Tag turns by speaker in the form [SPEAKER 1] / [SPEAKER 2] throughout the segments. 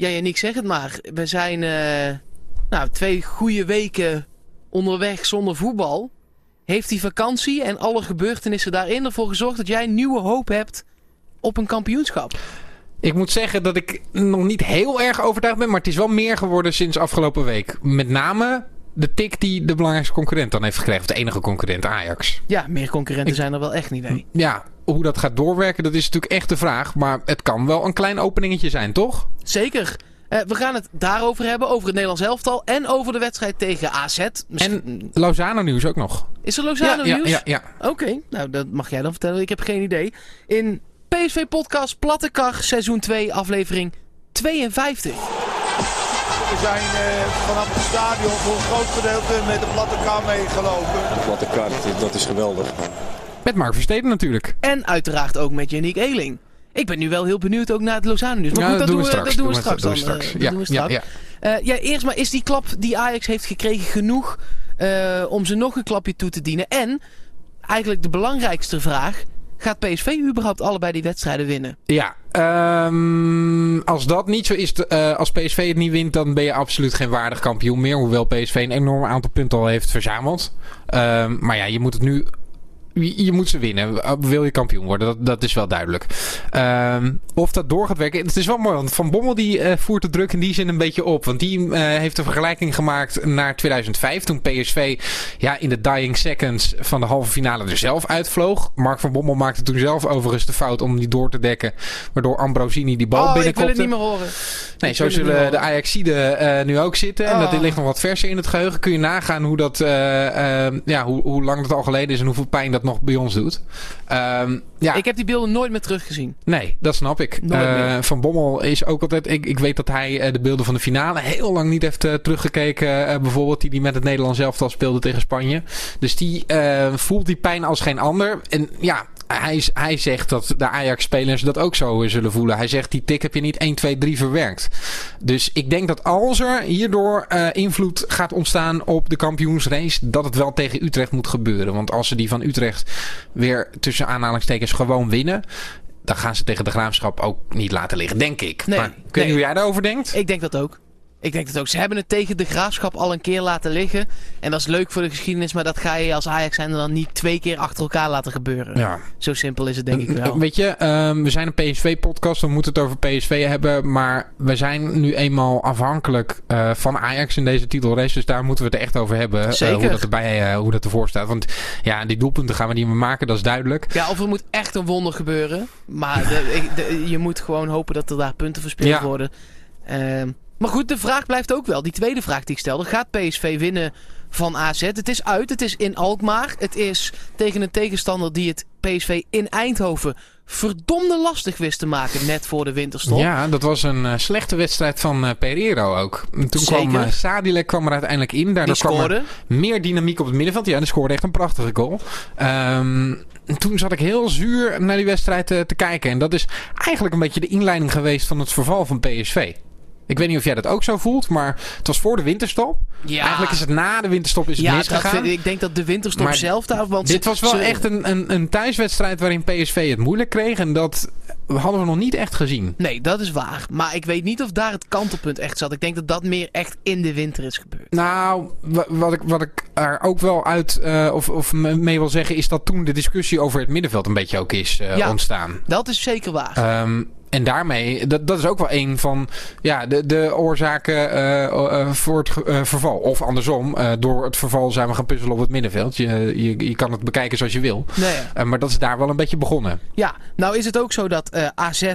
[SPEAKER 1] Ja, Yannick, zeg het maar. We zijn uh, nou, twee goede weken onderweg zonder voetbal. Heeft die vakantie en alle gebeurtenissen daarin ervoor gezorgd dat jij nieuwe hoop hebt op een kampioenschap?
[SPEAKER 2] Ik moet zeggen dat ik nog niet heel erg overtuigd ben, maar het is wel meer geworden sinds afgelopen week. Met name de tik die de belangrijkste concurrent dan heeft gekregen. Of de enige concurrent, Ajax.
[SPEAKER 1] Ja, meer concurrenten zijn er wel echt niet, nee.
[SPEAKER 2] Ja, hoe dat gaat doorwerken, dat is natuurlijk echt de vraag. Maar het kan wel een klein openingetje zijn, toch?
[SPEAKER 1] Zeker. Uh, we gaan het daarover hebben, over het Nederlands elftal en over de wedstrijd tegen AZ.
[SPEAKER 2] Misschien... En Lozano nieuws ook nog.
[SPEAKER 1] Is er Lozano
[SPEAKER 2] ja,
[SPEAKER 1] nieuws?
[SPEAKER 2] Ja, ja,
[SPEAKER 1] ja. Oké, nou dat mag jij dan vertellen. Ik heb geen idee. In PSV Podcast Plattekar, seizoen 2, aflevering 52.
[SPEAKER 3] We zijn uh, vanaf het stadion voor een groot gedeelte met de platte kar meegelopen.
[SPEAKER 4] De platte kar, dat is geweldig.
[SPEAKER 2] Met Mark Versteden natuurlijk.
[SPEAKER 1] En uiteraard ook met Yannick Eeling. Ik ben nu wel heel benieuwd ook naar het Lozano nieuws. Maar
[SPEAKER 2] ja,
[SPEAKER 1] goed,
[SPEAKER 2] dat,
[SPEAKER 1] doen
[SPEAKER 2] we straks.
[SPEAKER 1] Dat doen we
[SPEAKER 2] straks.
[SPEAKER 1] dan.
[SPEAKER 2] Doen we straks.
[SPEAKER 1] Uh,
[SPEAKER 2] ja,
[SPEAKER 1] doen we straks.
[SPEAKER 2] Ja,
[SPEAKER 1] ja. Uh, ja, eerst maar is die klap die Ajax heeft gekregen genoeg uh, om ze nog een klapje toe te dienen? En eigenlijk de belangrijkste vraag. Gaat PSV überhaupt allebei die wedstrijden winnen?
[SPEAKER 2] Ja, um, als dat niet zo is, uh, als PSV het niet wint, dan ben je absoluut geen waardig kampioen meer. Hoewel PSV een enorm aantal punten al heeft verzameld. Um, maar ja, je moet het nu je moet ze winnen. Wil je kampioen worden? Dat, dat is wel duidelijk. Um, of dat door gaat werken. Het is wel mooi. Want Van Bommel die uh, voert de druk in die zin een beetje op. Want die uh, heeft een vergelijking gemaakt naar 2005. Toen PSV ja, in de dying seconds van de halve finale er zelf uitvloog. Mark van Bommel maakte toen zelf overigens de fout om die door te dekken. Waardoor Ambrosini die bal
[SPEAKER 1] oh,
[SPEAKER 2] binnenkopte.
[SPEAKER 1] ik wil het niet meer horen.
[SPEAKER 2] Nee, zo zullen de Ajaxiden uh, nu ook zitten. En
[SPEAKER 1] Oh.
[SPEAKER 2] dat ligt nog wat verser in het geheugen. Kun je nagaan hoe, dat, ja, hoe, hoe lang dat al geleden is en hoeveel pijn dat nog bij ons doet. Um, ja.
[SPEAKER 1] Ik heb die beelden nooit meer teruggezien.
[SPEAKER 2] Nee, dat snap ik. Uh, van Bommel is ook altijd... Ik, ik weet dat hij uh, de beelden van de finale heel lang niet heeft uh, teruggekeken. bijvoorbeeld die die met het Nederlands elftal speelde tegen Spanje. Dus die voelt die pijn als geen ander. En ja, hij, hij zegt dat de Ajax-spelers dat ook zo zullen voelen. Hij zegt, die tik heb je niet 1, 2, 3 verwerkt. Dus ik denk dat als er hierdoor uh, invloed gaat ontstaan op de kampioensrace... dat het wel tegen Utrecht moet gebeuren. Want als ze die van Utrecht weer tussen aanhalingstekens gewoon winnen... dan gaan ze tegen de graafschap ook niet laten liggen, denk ik.
[SPEAKER 1] Nee,
[SPEAKER 2] maar kun je
[SPEAKER 1] nee.
[SPEAKER 2] hoe jij daarover denkt?
[SPEAKER 1] Ik denk dat ook. Ik denk dat ook. Ze hebben het tegen de graafschap al een keer laten liggen. En dat is leuk voor de geschiedenis, maar dat ga je als Ajax zijn dan niet twee keer achter elkaar laten gebeuren.
[SPEAKER 2] Ja.
[SPEAKER 1] Zo simpel is het denk ik wel.
[SPEAKER 2] Weet je, um, we zijn een PSV-podcast, we moeten het over PSV hebben. Maar we zijn nu eenmaal afhankelijk uh, van Ajax in deze titelrace. Dus daar moeten we het echt over hebben.
[SPEAKER 1] Zeker.
[SPEAKER 2] Uh, hoe, dat erbij, uh, hoe dat ervoor staat. Want ja, die doelpunten gaan we niet meer maken, dat is duidelijk.
[SPEAKER 1] Ja, of er moet echt een wonder gebeuren. Maar de, ik, de, je moet gewoon hopen dat er daar punten verspeeld
[SPEAKER 2] Ja.
[SPEAKER 1] worden. Um, maar goed, de vraag blijft ook wel. Die tweede vraag die ik stelde. Gaat PSV winnen van AZ? Het is uit. Het is in Alkmaar. Het is tegen een tegenstander die het PSV in Eindhoven verdomde lastig wist te maken net voor de winterstop.
[SPEAKER 2] Ja, dat was een uh, slechte wedstrijd van uh, Pereiro ook. En toen
[SPEAKER 1] Zeker.
[SPEAKER 2] kwam uh, Sadilek kwam er uiteindelijk in. Daardoor kwam er meer dynamiek op het middenveld. Ja, die scoorde echt een prachtige goal. Um, toen zat ik heel zuur naar die wedstrijd te kijken. En dat is eigenlijk een beetje de inleiding geweest van het verval van PSV. Ik weet niet of jij dat ook zo voelt, maar het was voor de winterstop.
[SPEAKER 1] Ja.
[SPEAKER 2] Eigenlijk is het na de winterstop is het
[SPEAKER 1] ja,
[SPEAKER 2] misgegaan.
[SPEAKER 1] vind, ik denk dat de winterstop
[SPEAKER 2] Maar
[SPEAKER 1] zelf daar... Want
[SPEAKER 2] Dit was wel
[SPEAKER 1] ze-
[SPEAKER 2] echt een, een, een thuiswedstrijd waarin PSV het moeilijk kreeg. En dat hadden we nog niet echt gezien.
[SPEAKER 1] Nee, dat is waar. Maar ik weet niet of daar het kantelpunt echt zat. Ik denk dat dat meer echt in de winter is gebeurd.
[SPEAKER 2] Nou, wa- wat ik, wat ik er ook wel uit uh, of, of me- mee wil zeggen... is dat toen de discussie over het middenveld een beetje ook is uh,
[SPEAKER 1] Ja.
[SPEAKER 2] ontstaan.
[SPEAKER 1] Dat is zeker waar.
[SPEAKER 2] Um, en daarmee, dat, dat is ook wel een van ja, de, de oorzaken uh, uh, voor het uh, verval. Of andersom, door het verval zijn we gaan puzzelen op het middenveld. Je, je, je kan het bekijken zoals je wil.
[SPEAKER 1] nee,
[SPEAKER 2] maar dat is daar wel een beetje begonnen.
[SPEAKER 1] Ja, nou is het ook zo dat eh, AZ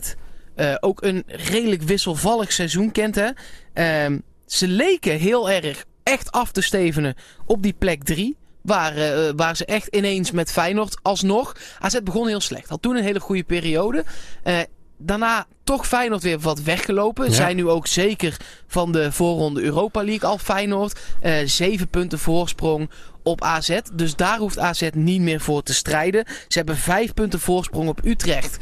[SPEAKER 1] eh, ook een redelijk wisselvallig seizoen kent. Hè? Ehm, ze leken heel erg echt af te stevenen op die plek 3. Waar, eh, waar ze echt ineens met Feyenoord alsnog... AZ begon heel slecht. Had toen een hele goede periode. Eh, daarna toch Feyenoord weer wat weggelopen.
[SPEAKER 2] Ja.
[SPEAKER 1] Zijn nu ook zeker van de voorronde Europa League al Feyenoord. Eh, zeven punten voorsprong op AZ. Dus daar hoeft AZ niet meer voor te strijden. Ze hebben vijf punten voorsprong op Utrecht.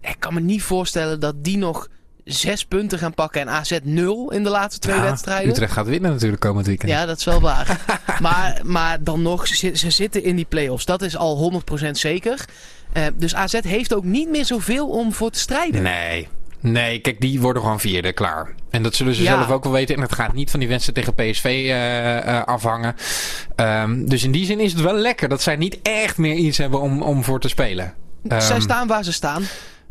[SPEAKER 1] Ik kan me niet voorstellen dat die nog zes punten gaan pakken en AZ nul in de laatste twee
[SPEAKER 2] Ja,
[SPEAKER 1] wedstrijden.
[SPEAKER 2] Utrecht gaat winnen natuurlijk komend weekend.
[SPEAKER 1] Ja, dat is wel waar. maar, maar dan nog, ze, ze zitten in die play-offs. Dat is al 100% zeker. Eh, dus AZ heeft ook niet meer zoveel om voor te strijden.
[SPEAKER 2] Nee. Nee, kijk, die worden gewoon vierde, klaar. En dat zullen ze zelf ook wel weten. En het gaat niet van die wedstrijd tegen PSV uh, uh, afhangen. Um, dus in die zin is het wel lekker dat zij niet echt meer iets hebben om, om voor te spelen.
[SPEAKER 1] Um, zij staan waar ze staan.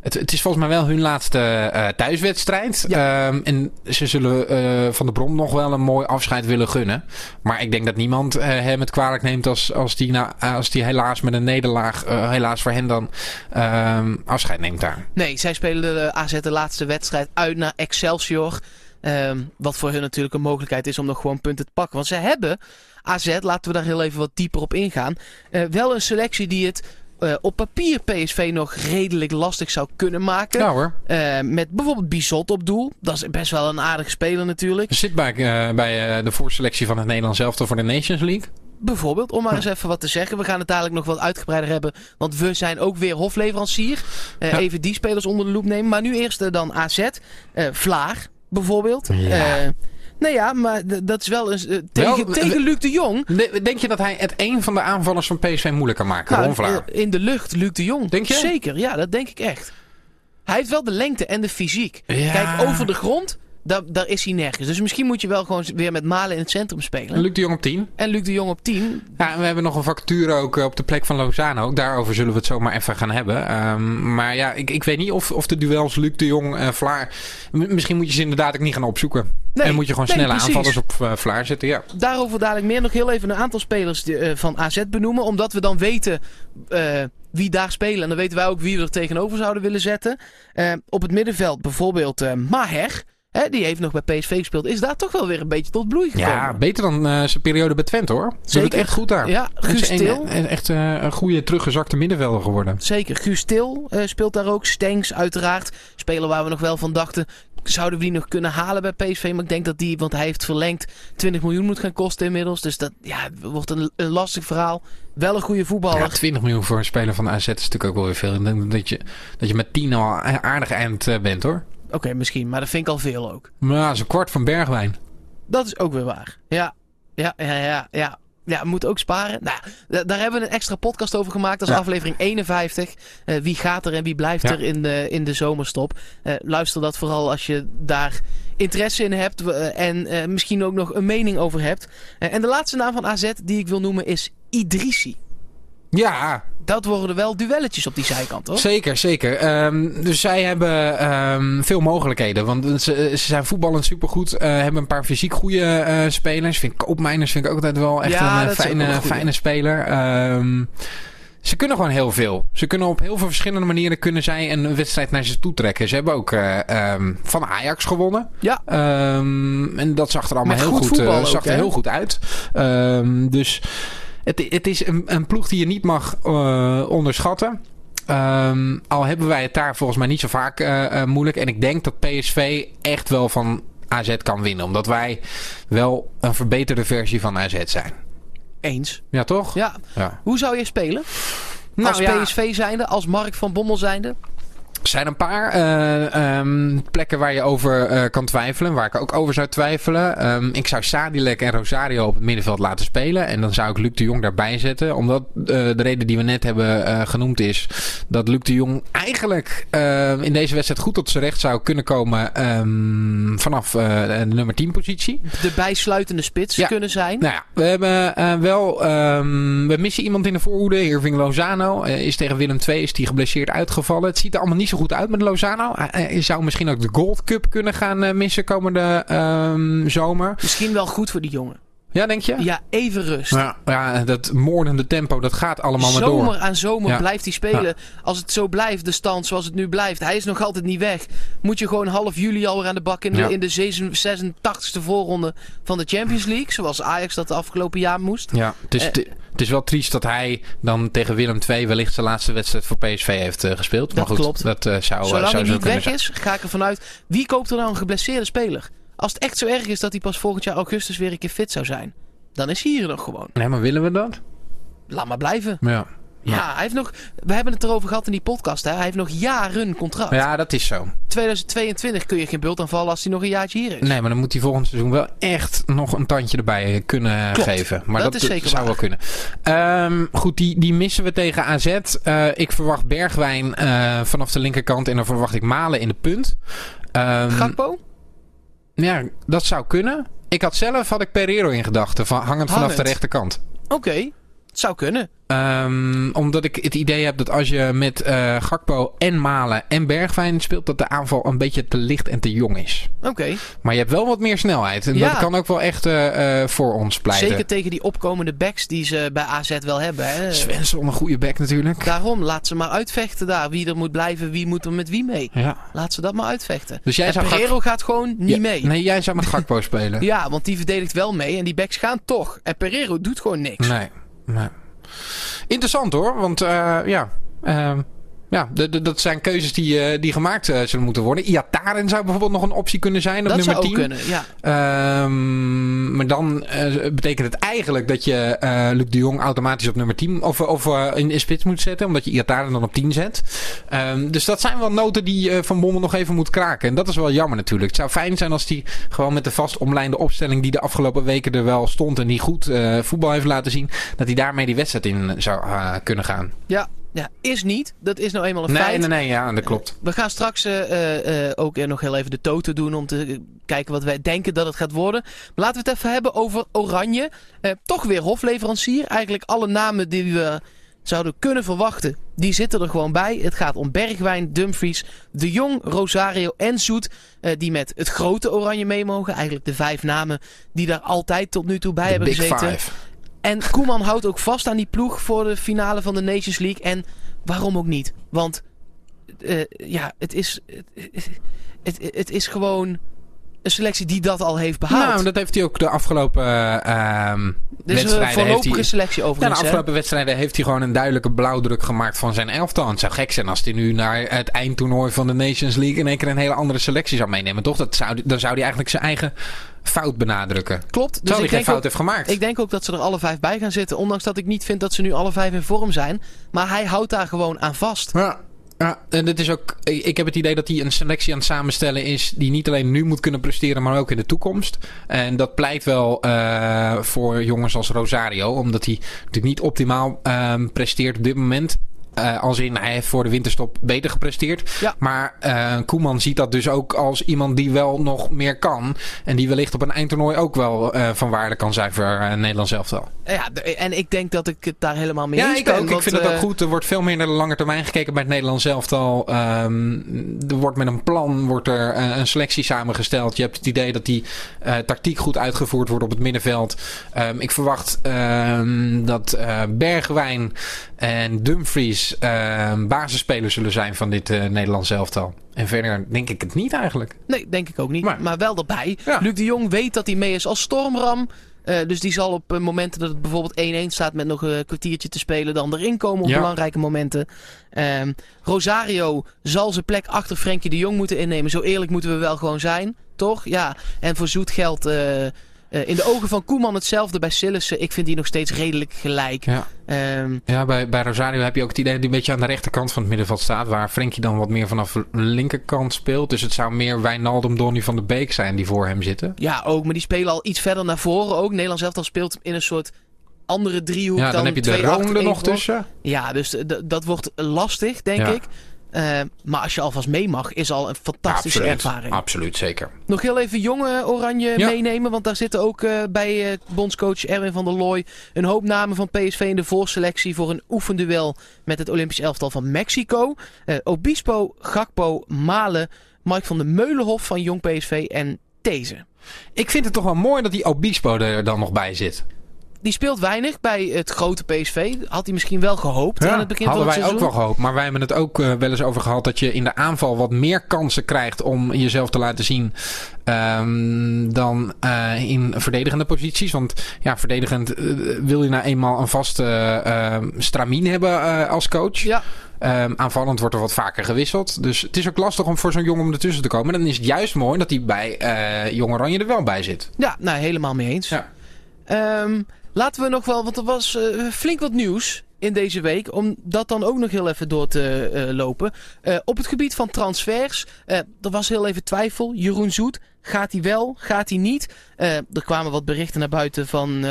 [SPEAKER 2] Het, het, is volgens mij wel hun laatste uh, thuiswedstrijd. Ja. Um, en ze zullen uh, Van de Brom nog wel een mooi afscheid willen gunnen. Maar ik denk dat niemand uh, hem het kwalijk neemt als, als, die, na, als die helaas met een nederlaag, helaas voor hen dan, um, afscheid neemt daar.
[SPEAKER 1] Nee, zij spelen de AZ de laatste wedstrijd uit naar Excelsior. Um, wat voor hun natuurlijk een mogelijkheid is om nog gewoon punten te pakken. Want ze hebben AZ, laten we daar heel even wat dieper op ingaan, wel een selectie die het uh, op papier PSV nog redelijk lastig zou kunnen maken.
[SPEAKER 2] Ja hoor.
[SPEAKER 1] Uh, met bijvoorbeeld Bizot op doel. Dat is best wel een aardige speler natuurlijk.
[SPEAKER 2] Zit bij, uh, bij de voorselectie van het Nederlands elftal voor de Nations League.
[SPEAKER 1] Bijvoorbeeld, om maar eens even wat te zeggen. We gaan het dadelijk nog wat uitgebreider hebben. Want we zijn ook weer hofleverancier. Ja. Even die spelers onder de loep nemen. Maar nu eerst dan AZ. Vlaar bijvoorbeeld.
[SPEAKER 2] Ja.
[SPEAKER 1] Nee ja, maar dat is wel eens uh, tegen, wel, tegen Luc de Jong.
[SPEAKER 2] Denk je dat hij het een van de aanvallers van PSV moeilijk kan maken? Nou, Ron
[SPEAKER 1] in de lucht, Luc de Jong.
[SPEAKER 2] Denk je?
[SPEAKER 1] Zeker, ja, dat denk ik echt. Hij heeft wel de lengte en de fysiek. Ja. Kijk, over de grond daar, daar is hij nergens. Dus misschien moet je wel gewoon weer met Malen in het centrum spelen.
[SPEAKER 2] En Luc de Jong op 10.
[SPEAKER 1] En Luc de Jong op 10.
[SPEAKER 2] Ja, we hebben nog een vacature ook eh, op de plek van Lozano. Ook daarover zullen we het zomaar even gaan hebben. Um, maar ja, ik, ik weet niet of, of de duels Luc de Jong en Vlaar... Misschien moet je ze inderdaad ook niet gaan opzoeken. Nee, en moet je gewoon snelle
[SPEAKER 1] precies.
[SPEAKER 2] aanvallers op uh, Vlaar zetten, ja.
[SPEAKER 1] Daarover dadelijk meer. Nog heel even een aantal spelers die, uh, van AZ benoemen. Omdat we dan weten uh, wie daar spelen. En dan weten wij ook wie we er tegenover zouden willen zetten. op het middenveld bijvoorbeeld Maher... Hè, die heeft nog bij PSV gespeeld. Is daar toch wel weer een beetje tot bloei gekomen.
[SPEAKER 2] Ja, beter dan uh, zijn periode bij Twente hoor. Zeker. Doet het echt goed daar.
[SPEAKER 1] Ja, Guus Til.
[SPEAKER 2] Echt uh, een goede teruggezakte middenvelder geworden.
[SPEAKER 1] Zeker. Guus Til uh, speelt daar ook. Stengs uiteraard. Speler waar we nog wel van dachten. Zouden we die nog kunnen halen bij PSV? Maar ik denk dat die, want hij heeft verlengd, 20 miljoen moet gaan kosten inmiddels. Dus dat ja, wordt een, een lastig verhaal. Wel een goede voetballer.
[SPEAKER 2] Ja, 20 miljoen voor een speler van de AZ is natuurlijk ook wel weer veel. Ik denk dat je, dat je met 10 al aardig eind bent hoor.
[SPEAKER 1] Oké, okay, misschien. Maar dat vind ik al veel ook.
[SPEAKER 2] Maar een kwart van Bergwijn.
[SPEAKER 1] Dat is ook weer waar. Ja, ja, ja, ja. ja. Ja, we moeten ook sparen. Nou, daar hebben we een extra podcast over gemaakt. Dat is ja. aflevering 51. Uh, wie gaat er en wie blijft ja. er in de, in de zomerstop? Uh, luister dat vooral als je daar interesse in hebt. Uh, en misschien ook nog een mening over hebt. en de laatste naam van AZ die ik wil noemen is Idrissi.
[SPEAKER 2] Ja,
[SPEAKER 1] dat worden wel duelletjes op die zijkant, toch?
[SPEAKER 2] Zeker, zeker. Um, dus zij hebben um, veel mogelijkheden. Want ze, ze zijn voetballend supergoed. Uh, hebben een paar fysiek goede uh, spelers. Vind ik Koopmeiners vind ik ook altijd wel echt ja, een fijne, een fijne speler. Um, ze kunnen gewoon heel veel. Ze kunnen op heel veel verschillende manieren kunnen zij een wedstrijd naar ze toe trekken. Ze hebben ook uh, um, van Ajax gewonnen.
[SPEAKER 1] Ja.
[SPEAKER 2] Um, en dat zag er allemaal Met heel goed, uh, ook, zag er heel goed uit. Um, dus het, het is een, een, ploeg die je niet mag uh, onderschatten. Um, al hebben wij het daar volgens mij niet zo vaak uh, uh, moeilijk. En ik denk dat PSV echt wel van AZ kan winnen. Omdat wij wel een verbeterde versie van AZ zijn.
[SPEAKER 1] Eens.
[SPEAKER 2] Ja, toch?
[SPEAKER 1] Ja.
[SPEAKER 2] ja.
[SPEAKER 1] Hoe zou je spelen? Nou, als. PSV zijnde, als Mark van Bommel zijnde?
[SPEAKER 2] Er zijn een paar uh, um, plekken waar je over uh, kan twijfelen. Waar ik ook over zou twijfelen. Um, ik zou Sadilek en Rosario op het middenveld laten spelen. En dan zou ik Luc de Jong daarbij zetten. Omdat uh, de reden die we net hebben genoemd is... dat Luc de Jong eigenlijk in deze wedstrijd goed tot zijn recht zou kunnen komen... Um, vanaf de nummer 10 positie.
[SPEAKER 1] De bijsluitende spits ja. kunnen zijn.
[SPEAKER 2] Nou ja, we hebben wel... we missen iemand in de voorhoede. Irving Lozano is tegen Willem II is die geblesseerd uitgevallen. Het ziet er allemaal niet goed uit met Lozano. Je zou misschien ook de Gold Cup kunnen gaan missen komende um, zomer.
[SPEAKER 1] Misschien wel goed voor die jongen.
[SPEAKER 2] Ja, denk je?
[SPEAKER 1] Ja, even rust.
[SPEAKER 2] Ja, ja dat moordende tempo, dat gaat allemaal
[SPEAKER 1] zomer
[SPEAKER 2] maar door.
[SPEAKER 1] Zomer aan zomer ja. blijft hij spelen. Ja. Als het zo blijft, de stand zoals het nu blijft. Hij is nog altijd niet weg. Moet je gewoon half juli alweer aan de bak in de, in de 86e voorronde van de Champions League. Zoals Ajax dat de afgelopen jaar moest.
[SPEAKER 2] Ja, het is, uh, het is wel triest dat hij dan tegen Willem II wellicht zijn laatste wedstrijd voor PSV heeft uh, gespeeld.
[SPEAKER 1] Dat
[SPEAKER 2] maar goed,
[SPEAKER 1] klopt.
[SPEAKER 2] Dat uh, zou,
[SPEAKER 1] Zolang
[SPEAKER 2] zou
[SPEAKER 1] hij niet weg is, ga ik ervan uit. Wie koopt er nou een geblesseerde speler? Als het echt zo erg is dat hij pas volgend jaar augustus weer een keer fit zou zijn. Dan is hij hier nog gewoon.
[SPEAKER 2] Nee, maar willen we dat?
[SPEAKER 1] Laat maar blijven.
[SPEAKER 2] Ja.
[SPEAKER 1] Ja, hij heeft nog. We hebben het erover gehad in die podcast. Hè? Hij heeft nog jaren contract.
[SPEAKER 2] Ja, dat is zo.
[SPEAKER 1] 2022 kun je geen bult aanvallen als hij nog een jaartje hier is.
[SPEAKER 2] Nee, maar dan moet hij volgend seizoen wel echt nog een tandje erbij kunnen
[SPEAKER 1] Klopt.
[SPEAKER 2] geven. Maar
[SPEAKER 1] Dat
[SPEAKER 2] dat,
[SPEAKER 1] is zeker
[SPEAKER 2] zou
[SPEAKER 1] waar.
[SPEAKER 2] wel kunnen. Ehm, goed, die, die missen we tegen AZ. Eh, ik verwacht Bergwijn eh, vanaf de linkerkant en dan verwacht ik Malen in de punt.
[SPEAKER 1] Gakpo?
[SPEAKER 2] Ja, dat zou kunnen. Ik had zelf had ik Pereiro in gedachten, van, hangend vanaf de rechterkant.
[SPEAKER 1] Oké, het zou kunnen.
[SPEAKER 2] Ehm, omdat ik het idee heb dat als je met eh, Gakpo en Malen en Bergwijn speelt, dat de aanval een beetje te licht en te jong is.
[SPEAKER 1] Oké,
[SPEAKER 2] Maar je hebt wel wat meer snelheid. En
[SPEAKER 1] Ja.
[SPEAKER 2] dat kan ook wel echt eh, eh, voor ons pleiten.
[SPEAKER 1] zeker tegen die opkomende backs die ze bij AZ wel hebben. Hè?
[SPEAKER 2] Svensson, een goede back natuurlijk.
[SPEAKER 1] Daarom, laat ze maar uitvechten daar. Wie er moet blijven, wie moet er met wie mee.
[SPEAKER 2] Ja.
[SPEAKER 1] Laat ze dat maar uitvechten.
[SPEAKER 2] Dus jij
[SPEAKER 1] en
[SPEAKER 2] zou
[SPEAKER 1] Pereiro gaat gewoon niet
[SPEAKER 2] Ja,
[SPEAKER 1] mee.
[SPEAKER 2] Nee, jij zou met Gakpo spelen.
[SPEAKER 1] Ja, want die verdedigt wel mee en die backs gaan toch. En Pereiro doet gewoon niks.
[SPEAKER 2] Nee. Interessant hoor, want eh, ja. ehm, ja, dat zijn keuzes die, eh, die gemaakt eh, zullen moeten worden. Iataren zou bijvoorbeeld nog een optie kunnen zijn op
[SPEAKER 1] dat
[SPEAKER 2] nummer
[SPEAKER 1] zou
[SPEAKER 2] 10.
[SPEAKER 1] ook kunnen, ja.
[SPEAKER 2] Ehm, maar dan eh, betekent het eigenlijk dat je eh Luc de Jong automatisch op nummer 10 of, of in, in spits moet zetten. Omdat je Iataren dan op 10 zet. Ehm, dus dat zijn wel noten die Van Bommel nog even moet kraken. En dat is wel jammer natuurlijk. Het zou fijn zijn als hij gewoon met de vast omlijnde opstelling die de afgelopen weken er wel stond. En die goed voetbal heeft laten zien. Dat hij daarmee die wedstrijd in zou kunnen gaan.
[SPEAKER 1] Ja, ja, is niet. Dat is nou eenmaal een
[SPEAKER 2] Nee,
[SPEAKER 1] feit.
[SPEAKER 2] nee, nee, ja, dat klopt.
[SPEAKER 1] We gaan straks eh, eh, eh, ook eh, nog heel even de toto doen om te eh, kijken wat wij denken dat het gaat worden. Maar laten we het even hebben over Oranje. Eh, toch weer hofleverancier. Eigenlijk alle namen die we zouden kunnen verwachten, die zitten er gewoon bij. Het gaat om Bergwijn, Dumfries, De Jong, Rosario en Zoet. eh, die met het grote Oranje mee mogen. Eigenlijk de vijf namen die daar altijd tot nu toe bij hebben
[SPEAKER 2] Big
[SPEAKER 1] gezeten.
[SPEAKER 2] Five.
[SPEAKER 1] En Koeman houdt ook vast aan die ploeg voor de finale van de Nations League. En waarom ook niet? Want eh, ja, het is, het, het, het is gewoon een selectie die dat al heeft behaald.
[SPEAKER 2] Nou, dat heeft hij ook de afgelopen
[SPEAKER 1] een
[SPEAKER 2] wedstrijden. heeft
[SPEAKER 1] voorlopige
[SPEAKER 2] hij,
[SPEAKER 1] selectie
[SPEAKER 2] Ja, de
[SPEAKER 1] overigens. hè?
[SPEAKER 2] afgelopen wedstrijden heeft hij gewoon een duidelijke blauwdruk gemaakt van zijn elftal. En het zou gek zijn als hij nu naar het eindtoernooi van de Nations League in één keer een hele andere selectie zou meenemen. Toch? Dat zou, dan zou hij eigenlijk zijn eigen fout benadrukken.
[SPEAKER 1] Klopt. Dus
[SPEAKER 2] Terwijl hij
[SPEAKER 1] ik
[SPEAKER 2] geen
[SPEAKER 1] denk,
[SPEAKER 2] fout
[SPEAKER 1] ook,
[SPEAKER 2] heeft gemaakt.
[SPEAKER 1] ik denk ook dat ze er alle vijf bij gaan zitten. Ondanks dat ik niet vind dat ze nu alle vijf in vorm zijn. Maar hij houdt daar gewoon aan vast.
[SPEAKER 2] Ja. Ja, en het is ook, ik heb het idee dat hij een selectie aan het samenstellen is die niet alleen nu moet kunnen presteren, maar ook in de toekomst. En dat pleit wel eh, voor jongens als Rosario, omdat hij natuurlijk niet optimaal ehm, presteert op dit moment. Eh, als in, hij heeft voor de winterstop beter gepresteerd.
[SPEAKER 1] Ja.
[SPEAKER 2] Maar eh, Koeman ziet dat dus ook als iemand die wel nog meer kan. En die wellicht op een eindtoernooi ook wel eh, van waarde kan zijn voor uh, Nederland zelf wel.
[SPEAKER 1] Ja, en ik denk dat ik het daar helemaal mee
[SPEAKER 2] Ja,
[SPEAKER 1] eens
[SPEAKER 2] ik
[SPEAKER 1] ben.
[SPEAKER 2] ook. Ik vind het ook goed. Er wordt veel meer naar de lange termijn gekeken bij het Nederlands elftal. Ehm er wordt met een plan wordt er een selectie samengesteld. Je hebt het idee dat die tactiek goed uitgevoerd wordt op het middenveld. Ehm, ik verwacht ehm, dat Bergwijn en Dumfries ehm, basisspelers zullen zijn van dit eh, Nederlands elftal. En verder denk ik het niet eigenlijk.
[SPEAKER 1] Nee, denk ik ook niet.
[SPEAKER 2] Maar-
[SPEAKER 1] Maar, wel erbij.
[SPEAKER 2] Ja.
[SPEAKER 1] Luc de Jong weet dat hij mee is als stormram. Eh, dus die zal op eh, momenten dat het bijvoorbeeld 1-1 staat met nog een kwartiertje te spelen, dan erin komen op
[SPEAKER 2] Ja.
[SPEAKER 1] belangrijke momenten. Ehm, Rosario zal zijn plek achter Frenkie de Jong moeten innemen. Zo eerlijk moeten we wel gewoon zijn, toch? Ja. En voor zoet geld eh, eh, in de ogen van Koeman hetzelfde bij Sillissen. Ik vind die nog steeds redelijk gelijk.
[SPEAKER 2] Ja.
[SPEAKER 1] Ehm,
[SPEAKER 2] Ja, bij, bij Rosario heb je ook het idee dat hij een beetje aan de rechterkant van het middenveld staat. Waar Frenkie dan wat meer vanaf de linkerkant speelt. Dus het zou meer Wijnaldum, Donny van de Beek zijn die voor hem zitten.
[SPEAKER 1] ja, ook. Maar die spelen al iets verder naar voren ook. Nederlands elftal speelt in een soort andere driehoek
[SPEAKER 2] Ja,
[SPEAKER 1] dan,
[SPEAKER 2] dan heb je de Roon er
[SPEAKER 1] één
[SPEAKER 2] nog tussen.
[SPEAKER 1] Ja, dus d- dat wordt lastig, denk
[SPEAKER 2] Ja.
[SPEAKER 1] ik. Eh, maar als je alvast mee mag, is al een fantastische
[SPEAKER 2] absoluut,
[SPEAKER 1] ervaring.
[SPEAKER 2] Absoluut, zeker.
[SPEAKER 1] Nog heel even jonge Oranje
[SPEAKER 2] Ja.
[SPEAKER 1] meenemen. Want daar zitten ook eh, bij eh, bondscoach Erwin van der Looy een hoop namen van PSV in de voorselectie voor een oefenduel met het Olympisch elftal van Mexico. Obispo, Gakpo, Malen, Mike van de Meulenhof van Jong PSV en Deze.
[SPEAKER 2] Ik vind het toch wel mooi dat die Obispo er dan nog bij zit.
[SPEAKER 1] Die speelt weinig bij het grote PSV. Had hij misschien wel gehoopt aan het begin
[SPEAKER 2] hadden
[SPEAKER 1] van het
[SPEAKER 2] wij ook
[SPEAKER 1] seizoen.
[SPEAKER 2] wel gehoopt. Maar wij hebben het ook eh, wel eens over gehad dat je in de aanval wat meer kansen krijgt om jezelf te laten zien ehm, dan eh, in verdedigende posities. Want ja, verdedigend eh, wil je nou eenmaal een vaste eh, stramien hebben als coach.
[SPEAKER 1] Ja,
[SPEAKER 2] Ehm, aanvallend wordt er wat vaker gewisseld. Dus het is ook lastig om voor zo'n jongen om ertussen te komen. En dan is het juist mooi dat hij bij Jong Oranje er wel bij zit.
[SPEAKER 1] ja nou helemaal mee eens.
[SPEAKER 2] Ja.
[SPEAKER 1] Ehm, laten we nog wel, want er was eh, flink wat nieuws in deze week. Om dat dan ook nog heel even door te uh, lopen. Uh, op het gebied van transfers. Er was heel even twijfel. Jeroen Zoet. Gaat hij wel? Gaat hij niet? er kwamen wat berichten naar buiten van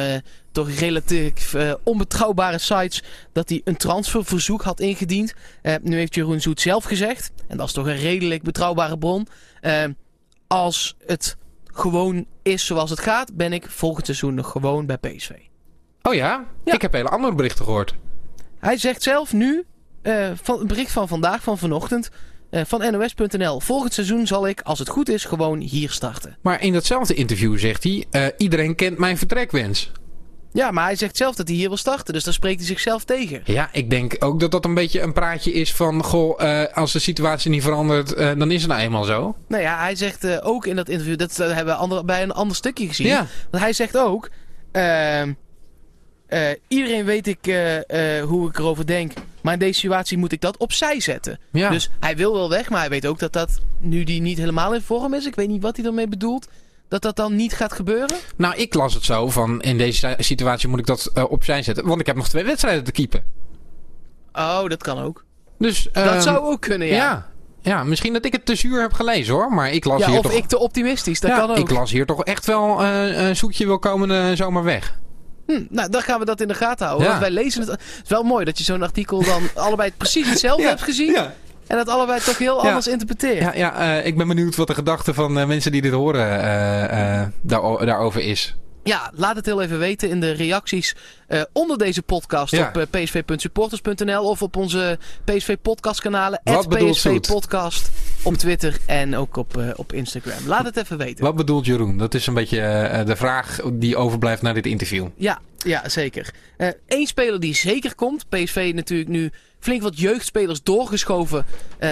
[SPEAKER 1] toch relatief onbetrouwbare sites. Dat hij een transferverzoek had ingediend. nu heeft Jeroen Zoet zelf gezegd. En dat is toch een redelijk betrouwbare bron. als het gewoon is zoals het gaat, ben ik volgend seizoen nog gewoon bij PSV.
[SPEAKER 2] Oh ja? ja. Ik heb hele andere berichten gehoord.
[SPEAKER 1] Hij zegt zelf nu, uh, van, het bericht van vandaag, van vanochtend, uh, van NOS.nl. Volgend seizoen zal ik, als het goed is, gewoon hier starten.
[SPEAKER 2] Maar in datzelfde interview zegt hij, uh, iedereen kent mijn vertrekwens.
[SPEAKER 1] Ja, maar hij zegt zelf dat hij hier wil starten. Dus daar spreekt hij zichzelf tegen.
[SPEAKER 2] Ja, ik denk ook dat dat een beetje een praatje is van... Goh, uh, als de situatie niet verandert, uh, dan is het nou eenmaal zo.
[SPEAKER 1] Nou ja, hij zegt uh, ook in dat interview... Dat hebben we ander, bij een ander stukje gezien. Ja. Want hij zegt ook... Ehm, iedereen weet ik hoe ik erover denk. Maar in deze situatie moet ik dat opzij zetten. Ja. Dus hij wil wel weg, maar hij weet ook dat dat... Nu die niet helemaal in vorm is. Ik weet niet wat hij ermee bedoelt dat dat dan niet gaat gebeuren?
[SPEAKER 2] Nou, ik las het zo van in deze situatie moet ik dat opzij zetten. Want ik heb nog twee wedstrijden te keepen.
[SPEAKER 1] Oh, dat kan ook.
[SPEAKER 2] Dus,
[SPEAKER 1] dat uh, zou ook kunnen, ja.
[SPEAKER 2] ja. Ja, misschien dat ik het te zuur heb gelezen hoor. Maar ik las ja, hier
[SPEAKER 1] of
[SPEAKER 2] toch...
[SPEAKER 1] ik te optimistisch, dat kan ook.
[SPEAKER 2] Ik las hier toch echt wel uh, een zoekje wil komen zomaar weg.
[SPEAKER 1] Hm, nou, dan gaan we dat in de gaten houden. Want wij lezen het. Het is wel mooi dat je zo'n artikel dan allebei precies hetzelfde hebt gezien. Ja. En dat allebei toch heel anders interpreteren.
[SPEAKER 2] Ja, ja uh, ik ben benieuwd wat de gedachte van uh, mensen die dit horen uh, daar, daarover is.
[SPEAKER 1] Ja, laat het heel even weten in de reacties onder deze podcast ja. op psv.supporters.nl of op onze PSV podcast kanalen. PSV podcast op Twitter en ook op, op Instagram. Laat het even weten.
[SPEAKER 2] Wat bedoelt Jeroen? Dat is een beetje de vraag die overblijft na dit interview.
[SPEAKER 1] Ja, ja zeker. Eén speler die zeker komt. PSV natuurlijk nu flink wat jeugdspelers doorgeschoven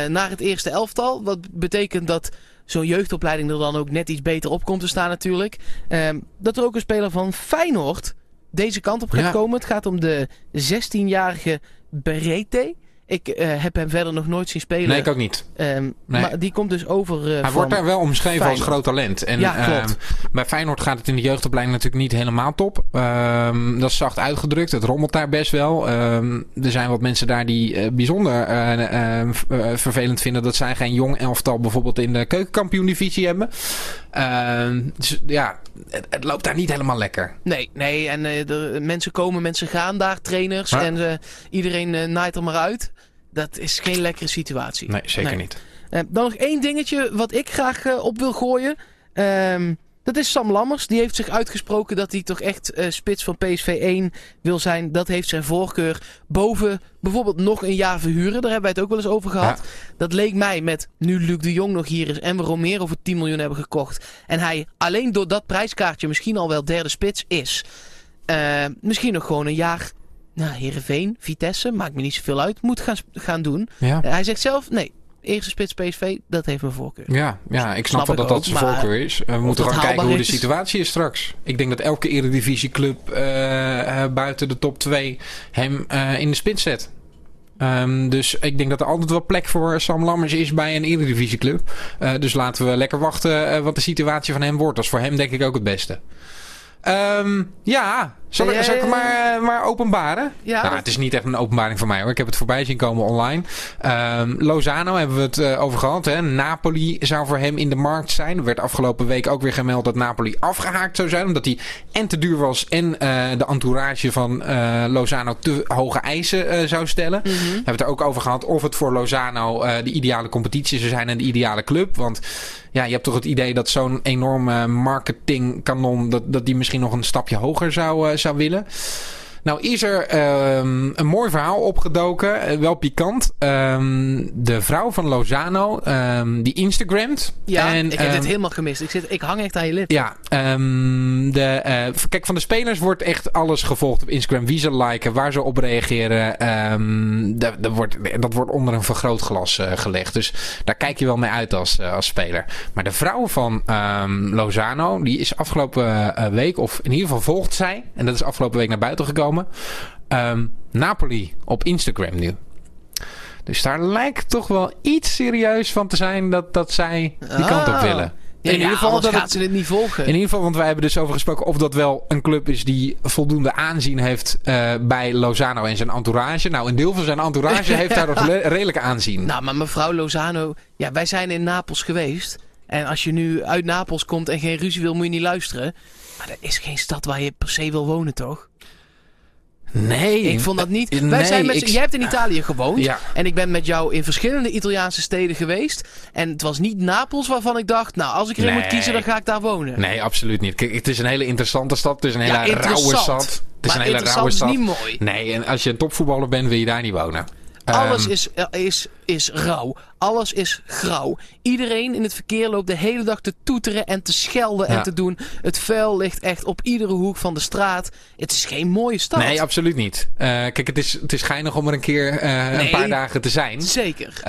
[SPEAKER 1] naar het eerste elftal. Wat betekent dat zo'n jeugdopleiding er dan ook net iets beter op komt te staan natuurlijk. Uh, dat er ook een speler van Feyenoord deze kant op gaat komen. Het gaat om de 16-jarige Berete. Ik uh, heb hem verder nog nooit zien spelen.
[SPEAKER 2] Nee, ik ook niet.
[SPEAKER 1] Um, nee. Maar die komt dus over. Uh,
[SPEAKER 2] Hij wordt daar wel omschreven als groot talent. En ja, klopt. Um, bij Feyenoord gaat het in de jeugdopleiding natuurlijk niet helemaal top. Um, dat is zacht uitgedrukt. Het rommelt daar best wel. er zijn wat mensen daar die uh, bijzonder vervelend vinden dat zij geen jong elftal bijvoorbeeld in de keukenkampioen-divisie hebben. Dus ja, het, het, loopt daar niet helemaal lekker.
[SPEAKER 1] Nee, nee. En de, mensen komen, mensen gaan daar, trainers. En iedereen naait er maar uit. Dat is geen lekkere situatie.
[SPEAKER 2] Nee, zeker niet.
[SPEAKER 1] Dan nog één dingetje wat ik graag op wil gooien. Um, dat is Sam Lammers. Die heeft zich uitgesproken dat hij toch echt uh, spits van PSV 1 wil zijn. Dat heeft zijn voorkeur boven bijvoorbeeld nog een jaar verhuren. Daar hebben wij het ook wel eens over gehad. Ja. Dat leek mij met nu Luc de Jong nog hier is en we Romero voor 10 miljoen hebben gekocht. En hij alleen door dat prijskaartje misschien al wel derde spits is. misschien nog gewoon een jaar nou, Heerenveen, Vitesse, maakt me niet zoveel uit, moet gaan, gaan doen. Ja. Uh, hij zegt zelf, nee, eerste spits PSV, dat heeft mijn voorkeur.
[SPEAKER 2] Ja, ja ik snap, snap wel dat dat zijn voorkeur is. We moeten gewoon kijken hoe de situatie is straks. Ik denk dat elke eredivisieclub uh, uh, buiten de top 2 hem in de spits zet. Um, dus ik denk dat er altijd wel plek voor Sam Lammers is bij een eredivisieclub. Dus laten we lekker wachten wat de situatie van hem wordt. Dat is voor hem denk ik ook het beste. Um, ja, zal, ik, zal ik maar, uh, maar openbaren? Ja. Nou, het is niet echt een openbaring voor mij hoor. Ik heb het voorbij zien komen online. Um, Lozano hebben we het uh, over gehad. Hè. Napoli zou voor hem in de markt zijn. Er werd afgelopen week ook weer gemeld dat Napoli afgehaakt zou zijn. Omdat hij en te duur was en uh, de entourage van Lozano te hoge eisen zou stellen. Mm -hmm. We hebben het er ook over gehad of het voor Lozano de ideale competitie zou zijn en de ideale club. Want ja, je hebt toch het idee dat zo'n enorme marketingkanon... Dat, dat die misschien nog een stapje hoger zou, zou willen. Nou is er um, een mooi verhaal opgedoken, eh, wel pikant. Um, de vrouw van Lozano, um, die Instagramt.
[SPEAKER 1] Ja, en, ik heb dit helemaal gemist. Ik, zit, ik hang echt aan je lip.
[SPEAKER 2] Ja, de, uh, kijk, van de spelers wordt echt alles gevolgd op Instagram. Wie ze liken, waar ze op reageren. De wordt, dat wordt onder een vergrootglas uh, gelegd. Dus daar kijk je wel mee uit als, uh, als speler. Maar de vrouw van Lozano, die is afgelopen week, of in ieder geval volgt zij. En dat is afgelopen week naar buiten gekomen Um, Napoli op Instagram nu. Dus daar lijkt toch wel iets serieus van te zijn dat, dat zij die kant op ah. willen.
[SPEAKER 1] in ieder geval dat gaat ze dit niet volgen.
[SPEAKER 2] In ieder geval, want wij hebben dus over gesproken of dat wel een club is die voldoende aanzien heeft uh, bij Lozano en zijn entourage. Nou, een deel van zijn entourage heeft daar nog redelijk aanzien.
[SPEAKER 1] Nou, maar mevrouw Lozano, ja, wij zijn in Napels geweest. En als je nu uit Napels komt en geen ruzie wil, moet je niet luisteren. Maar dat is geen stad waar je per se wil wonen, toch?
[SPEAKER 2] Nee.
[SPEAKER 1] Ik vond dat niet. Wij nee, zijn met, Jij hebt in Italië gewoond. Ja. En ik ben met jou in verschillende Italiaanse steden geweest. En het was niet Napels waarvan ik dacht, nou, als ik erin moet kiezen, dan ga ik daar wonen.
[SPEAKER 2] Nee, absoluut niet. Kijk, het is een hele interessante stad. Het is een hele ja, rauwe stad. Het
[SPEAKER 1] is
[SPEAKER 2] maar
[SPEAKER 1] een hele rauwe stad. is niet mooi.
[SPEAKER 2] Nee, en als je een topvoetballer bent, wil je daar niet wonen.
[SPEAKER 1] Alles ehm, is, is, is rauw. Alles is grauw. Iedereen in het verkeer loopt de hele dag te toeteren en te schelden en te doen. Het vuil ligt echt op iedere hoek van de straat. Het is geen mooie stad.
[SPEAKER 2] Nee, absoluut niet. Uh, kijk, het is, het is geinig om er een keer uh, een paar dagen te zijn.
[SPEAKER 1] Zeker.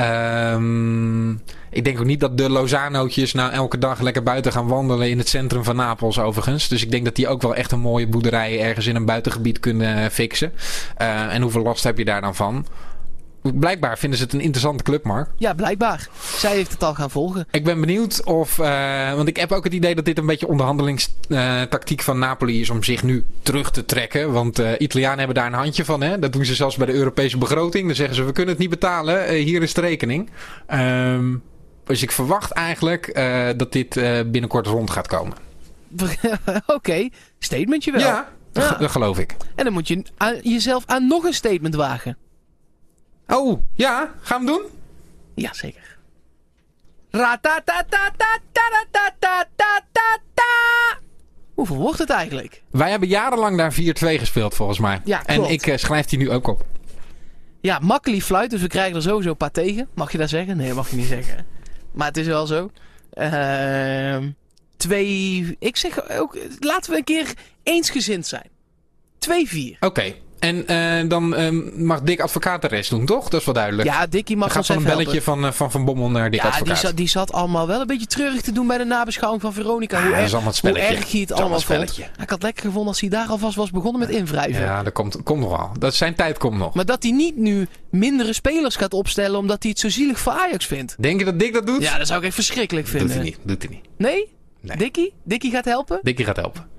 [SPEAKER 2] Um, ik denk ook niet dat de Lozanootjes nou elke dag lekker buiten gaan wandelen in het centrum van Napels overigens. Dus ik denk dat die ook wel echt een mooie boerderij ergens in een buitengebied kunnen fixen. Uh, en hoeveel last heb je daar dan van? Blijkbaar vinden ze het een interessante club, Mark.
[SPEAKER 1] Ja, blijkbaar. Zij heeft het al gaan volgen.
[SPEAKER 2] Ik ben benieuwd of... Uh, want ik heb ook het idee dat dit een beetje onderhandelingstactiek uh, van Napoli is om zich nu terug te trekken. Want uh, Italianen hebben daar een handje van. Hè? Dat doen ze zelfs bij de Europese begroting. Dan zeggen ze, we kunnen het niet betalen. hier is de rekening. Um, dus ik verwacht eigenlijk dat dit binnenkort rond gaat komen.
[SPEAKER 1] Oké, okay. statementje wel.
[SPEAKER 2] Ja, ja, dat geloof ik.
[SPEAKER 1] En dan moet je aan, jezelf aan nog een statement wagen.
[SPEAKER 2] Oh, ja? Gaan we hem doen?
[SPEAKER 1] Ja, zeker. Hoeveel wordt het eigenlijk?
[SPEAKER 2] Wij hebben jarenlang daar 4-2 gespeeld volgens mij.
[SPEAKER 1] Ja,
[SPEAKER 2] en ik uh, schrijf die nu ook op.
[SPEAKER 1] Ja, makkelijk fluit, dus we krijgen er sowieso een paar tegen. Mag je dat zeggen? Nee, mag je niet zeggen. Maar het is wel zo. Uh, twee... Ik zeg ook, laten we een keer eensgezind zijn. 2-4.
[SPEAKER 2] Oké. En uh, dan uh, mag Dick Advocaat de rest doen, toch? Dat is wel duidelijk.
[SPEAKER 1] Ja, Dickie mag
[SPEAKER 2] gaat van een belletje van, uh, van Van Bommel naar Dick ja, Advocaat.
[SPEAKER 1] Die zat, die zat allemaal wel een beetje treurig te doen bij de nabeschouwing van Veronica. Ja, hoe, erg, hoe erg hij het allemaal vond. Ik had lekker gevonden als hij daar alvast was begonnen met invrijven.
[SPEAKER 2] Ja, dat komt, komt nog wel. Dat zijn tijd komt nog.
[SPEAKER 1] Maar dat hij niet nu mindere spelers gaat opstellen omdat hij het zo zielig voor Ajax vindt.
[SPEAKER 2] Denk je dat Dick dat doet?
[SPEAKER 1] Ja, dat zou ik echt verschrikkelijk vinden.
[SPEAKER 2] Doet hij niet. Doet hij niet.
[SPEAKER 1] Nee? nee. Dickie? Dickie gaat helpen?
[SPEAKER 2] Dickie gaat helpen.